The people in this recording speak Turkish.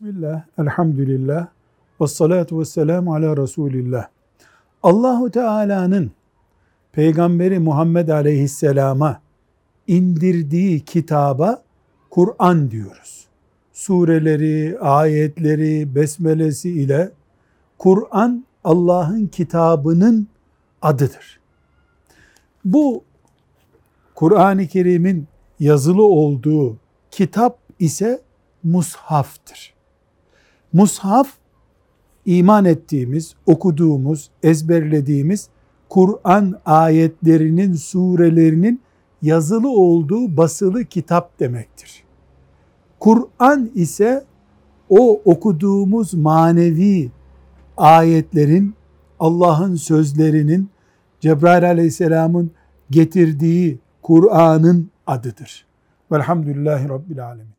Bismillah, elhamdülillah, ve salatu ve selamu ala Resulillah. Allahu Teala'nın Peygamberi Muhammed Aleyhisselam'a indirdiği kitaba Kur'an diyoruz. Sureleri, ayetleri, besmelesi ile Kur'an Allah'ın kitabının adıdır. Bu Kur'an-ı Kerim'in yazılı olduğu kitap ise mushaftır. Mushaf iman ettiğimiz, okuduğumuz, ezberlediğimiz Kur'an ayetlerinin, surelerinin yazılı olduğu basılı kitap demektir. Kur'an ise o okuduğumuz manevi ayetlerin, Allah'ın sözlerinin, Cebrail aleyhisselamın getirdiği Kur'an'ın adıdır. Velhamdülillahi Rabbil Alemin.